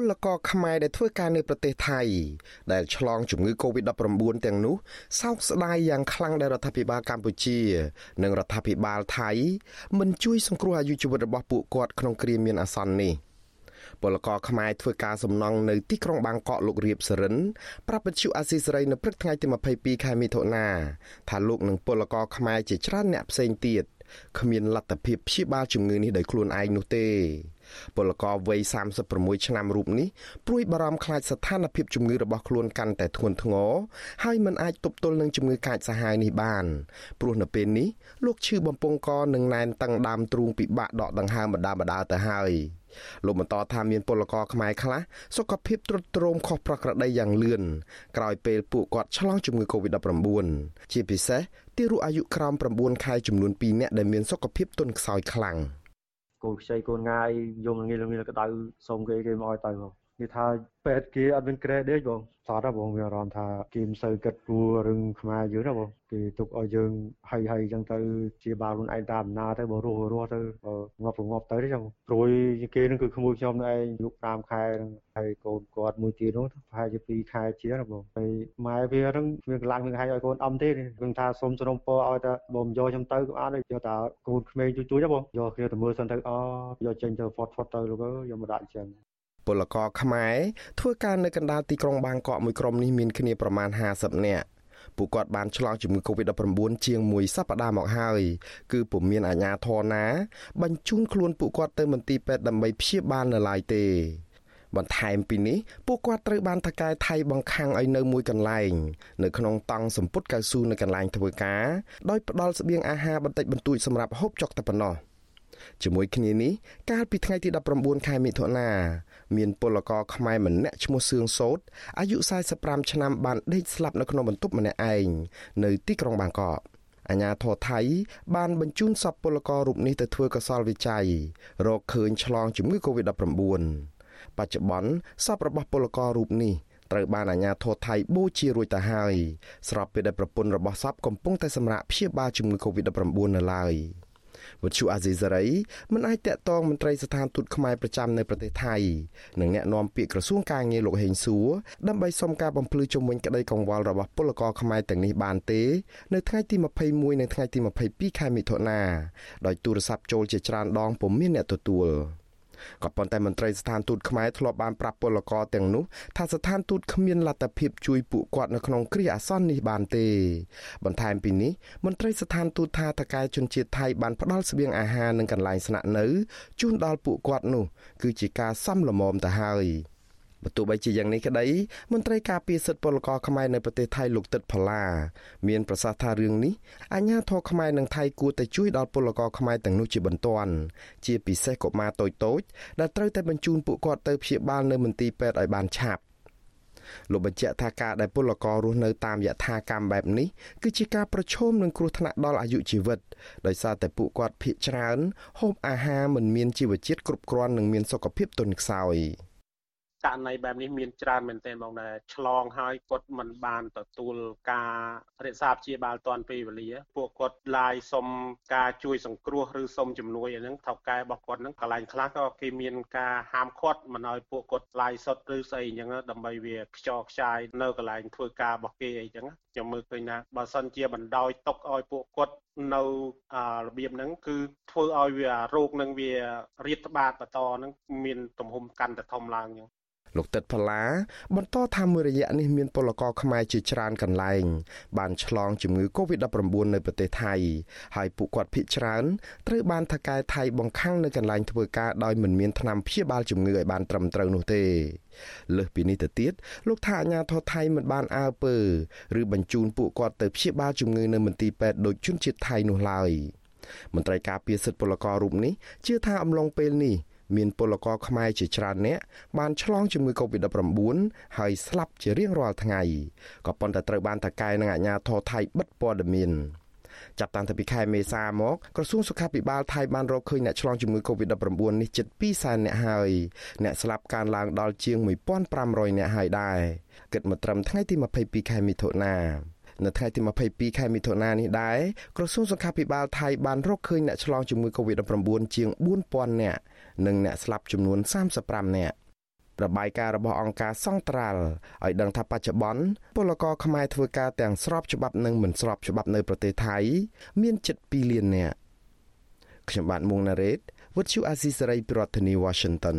ពលករខ្មែរដែលធ្វើការនៅប្រទេសថៃដែលឆ្លងជំងឺ Covid-19 ទាំងនោះសោកស្ដាយយ៉ាងខ្លាំងដែលរដ្ឋាភិបាលកម្ពុជា និងរដ្ឋាភិបាលថៃមិនជួយសង្គ្រោះអាយុជីវិតរបស់ពួកគាត់ក្នុងគ្រាមានអាសន្ននេះពលករខ្មែរធ្វើការសំណង់នៅទីក្រុងបាងកកលោករៀបសរិនប្រាប់វិទ្យុអាស៊ីសេរីនៅព្រឹកថ្ងៃទី22ខែមិថុនាថាលោកនិងពលករខ្មែរជាច្រើនអ្នកផ្សេងទៀតគ្មានលទ្ធភាពព្យាបាលជំងឺនេះដោយខ្លួនឯងនោះទេ ពលករវ័យ36ឆ្នាំរូបនេះព្រួយបារម្ភខ្លាចស្ថានភាពជំងឺរបស់ខ្លួនកាន់តែធ្ងន់ធ្ងរហើយមិនអាចទប់ទល់នឹងជំងឺកាចសាហាវនេះបានព្រោះនៅពេលនេះលោកឈឺបំពង់កនិងណែនតឹងដើមទ្រូងពិបាកដកដង្ហើមម្ដងម្ដងទៅហើយលោកបន្តថាមានពលករខ្មែរខ្លះសុខភាពទ្រុឌទ្រោមខុសប្រក្រតីយ៉ាងលឿនក្រោយពេលពួកគាត់ឆ្លងជំងឺ Covid-19 ជាពិសេសទារកអាយុក្រោម9ខែចំនួន2នាក់ដែលមានសុខភាពទន់ខ្សោយខ្លាំង។ កូនខ្ចីកូនងាយយំល្ងាល្ងាក្តៅសុំគេគេមកឲ្យទៅបង និយាយថាពេទ្យគេអត់មានក្រេដេកបងសតបងវាអារម្មណ៍ថាគេមិនសូវគិតគួររឿងខ្មែរយើងណាបងគេទុកឲ្យយើងហីហីអញ្ចឹងទៅជាបាលខ្លួនឯងតាមដំណើរទៅបើរស់រស់ទៅងាប់ងាប់ទៅទេចឹងព្រួយគេនឹងគឺក្មួយខ្ញុំនៅឯងយុគ5ខែហ្នឹងហើយកូនគាត់មួយទៀតនោះប្រហែលជា2ខែជាណាបងហើយម៉ែវាហ្នឹងវាកម្លាំងនឹងឲ្យឲ្យកូនអឹមទេនឹងថាសុំសំណពរឲ្យតែបើមិនយកខ្ញុំទៅក៏អត់ទេយកតែកូនក្មេងជួយជួយណាបងយកគ្នាទៅមើលសិនទៅអយកចេញទៅផុតផុតទៅលោកអើយយកមកដាក់អញ្ចឹង ពលករខ្មែរធ្វើការនៅកណ្ដាលទីក្រុងបាងកកមួយក្រុមនេះមានគ្នាប្រមាណ50នាក់ពួកគាត់បានឆ្លងជំងឺ Covid-19 ជាងមួយសប្តាហ៍មកហើយគឺពុំមានអាជ្ញាធរណា បញ្ជូនខ្លួនពួកគាត់ទៅមន្ទីរពេទ្យដើម្បីព្យាបាលនៅឡើយទេបន្ថែមពីនេះពួកគាត់ត្រូវបានថកែថៃបង្ខាំងឲ្យនៅមួយកន្លែង នៅក្នុងតង់សម្ពុតកៅស៊ូនៅកន្លែងធ្វើការដោយផ្ដល់ស្បៀងអាហារបន្តិចបន្តួចសម្រាប់ហូបចុកតែប៉ុណ្ណោះ។ ជាមួយគ្នានេះកាលពីថ្ងៃទី19ខែមិថុនាមានពលករខ្មែរម្នាក់ឈ្មោះសឿងសោតអាយុ45ឆ្នាំបានដេកស្លាប់នៅក្នុងបន្ទប់ម្នាក់ឯងនៅទីក្រុងបាងកកអាញាធរថៃបានបញ្ជូនសពពលកររូបនេះទៅធ្វើកសលវិច័យរកឃើញឆ្លងជំងឺ Covid-19 បច្ចុប្បន្នសពរបស់ពលកររូបនេះត្រូវបានអាជ្ញាធរថៃបូជារួចទៅហើយស្របពេលដែលប្រពន្ធរបស់សពកំពុងតែសម្រាកព្យាបាលជំងឺ Covid-19 នៅឡើយ។ វិទ្យុអាស៊ីសេរីមិនអាចតាក់ទងមន្ត្រីស្ថានទូតខ្មែរប្រចាំនៅប្រទេសថៃនិងអ្នកនាំពាក្យក្រសួងការងារលោកហេងសួរដើម្បីសុំការបំភ្លឺជំវិញក្តីកង្វល់របស់ពលករខ្មែរទាំងនេះបានទេ នៅថ្ងៃទី21និងថ្ងៃទី22ខែមិថុនាដោយទូរស័ព្ទចូលជាច្រើនដងពុំមានអ្នកទទួល។ ក៏ប៉ុន្តែមន្ត្រីស្ថានទូតខ្មែរធ្លាប់បានប្រាប់ពលករទាំងនោះថាស្ថានទូតគ្មានលទ្ធភាពជួយពួកគាត់នៅក្នុងគ្រាអាសន្ននេះបានទេ បន្ថែមពីនេះមន្ត្រីស្ថានទូតថាតកែជនជាតិថៃបានផ្ដល់ស្បៀងអាហារនិងកន្លែងស្នាក់នៅជូនដល់ពួកគាត់នោះ គឺជាការសំលមមទៅហើយ។ បើទោះបីជាយ៉ាងនេះក្តីមន្ត្រីការពារសិទ្ធិពលករខ្មែរនៅប្រទេសថៃលោកទឹកផល្លាមានប្រសាសន៍ថារឿងនេះអាជ្ញាធរខ្មែរនិងថៃគួរតែជួយដល់ពលករខ្មែរទាំងនោះជាបន្ទាន់ជាពិសេសកុមារតូចៗដែលត្រូវតែបញ្ជូនពួកគាត់ទៅព្យាបាលនៅមន្ទីរពេទ្យឲ្យបានឆាប់លោកបញ្ជាក់ថាការដែលពលកររស់នៅតាមយថាកម្មបែបនេះគឺជាការប្រឈមនឹងគ្រោះថ្នាក់ដល់អាយុជីវិតដោយសារតែពួកគាត់ភ័យច្រើនហូបអាហារមិនមានជីវជាតិគ្រប់គ្រាន់និងមានសុខភាពទន់ខ្សោយ។ ករណីបែបនេះមានច្រើនមែនទែនបងដែលឆ្លងហើយគាត់មិនបានទទួលការរក្សាព្យាបាលទាន់ពេលវេលា ពួកគាត់ឡាយសុំការជួយសង្គ្រោះឬសុំជំនួយអីហ្នឹងថៅកែរបស់គាត់ហ្នឹងកន្លែងខ្លះក៏គេមានការហាមឃាត់មិនឲ្យពួកគាត់ឡាយសុតឬស្អីអញ្ចឹងដើម្បីវាខ្ចរខ្ចាយនៅកន្លែងធ្វើការរបស់គេអីចឹងខ្ញុំមើលឃើញថាបើសិនជាបណ្ដោយຕົកឲ្យពួកគាត់នៅរបៀបហ្នឹងគឺធ្វើឲ្យវារោគនឹងវារៀតត្បាតបន្តហ្នឹងមានទំហំកាន់តែធំឡើងអញ្ចឹង លោកទឹកផល្លាបន្តថាមួយរយៈនេះមានពលករខ្មែរជាច្រើនកន្លែង បានឆ្លងជំងឺ Covid-19 នៅប្រទេសថៃហើយពួកគាត់ភ័យច្រើនត្រូវបានថកែថៃបង្ខាំងនៅកន្លែងធ្វើការដោយមិនមានថ្នាំព្យាបាលជំងឺឲ្យបានត្រឹមត្រូវនោះទេលើសពីនេះទៅទៀតលោកថាអាញាធរថៃមិនបានអើពើឬបញ្ជូនពួកគាត់ទៅព្យាបាលជំងឺនៅមន្ទីរពេទ្យដូចជនជាតិថៃនោះឡើយមន្ត្រីការពារសិទ្ធិពលកររូបនេះជឿថាអំឡុងពេលនេះ មានពលករខ្មែរជាច្រើនអ្នកបានឆ្លងជំងឺ Covid-19 ហើយស្លាប់ជារៀងរាល់ថ្ងៃក៏ប៉ុន្តែត្រូវបានតកែនឹងអាជ្ញាធរថៃបិទព័ត៌មានចាប់តាំងពីខែមេសាមកក្រសួងសុខាភិបាលថៃបានរកឃើញអ្នកឆ្លងជំងឺ Covid-19 នេះជិត2សែនអ្នកហើយអ្នកស្លាប់កើនឡើងដល់ជាង1500អ្នកហើយដែរគិតមកត្រឹមថ្ងៃទី22ខែមិថុនា នៅថ្ងៃទី22ខែមិថុនានេះដែរក្រសួងសុខាភិបាលថៃបានរកឃើញអ្នកឆ្លងជំងឺ Covid-19 ជាង4000នាក់និងអ្នកស្លាប់ចំនួន35នាក់របាយការណ៍របស់អង្គការសង្ត្រាល់ឲ្យដឹងថាបច្ចុប្បន្នពលករខ្មែរធ្វើការទាំងស្របច្បាប់និងមិនស្របច្បាប់នៅប្រទេសថៃ មានជិត2លាននាក់ខ្ញុំបាទមុងណារ៉េត With you Azizi Saray ប្រធានាធិបតី Washington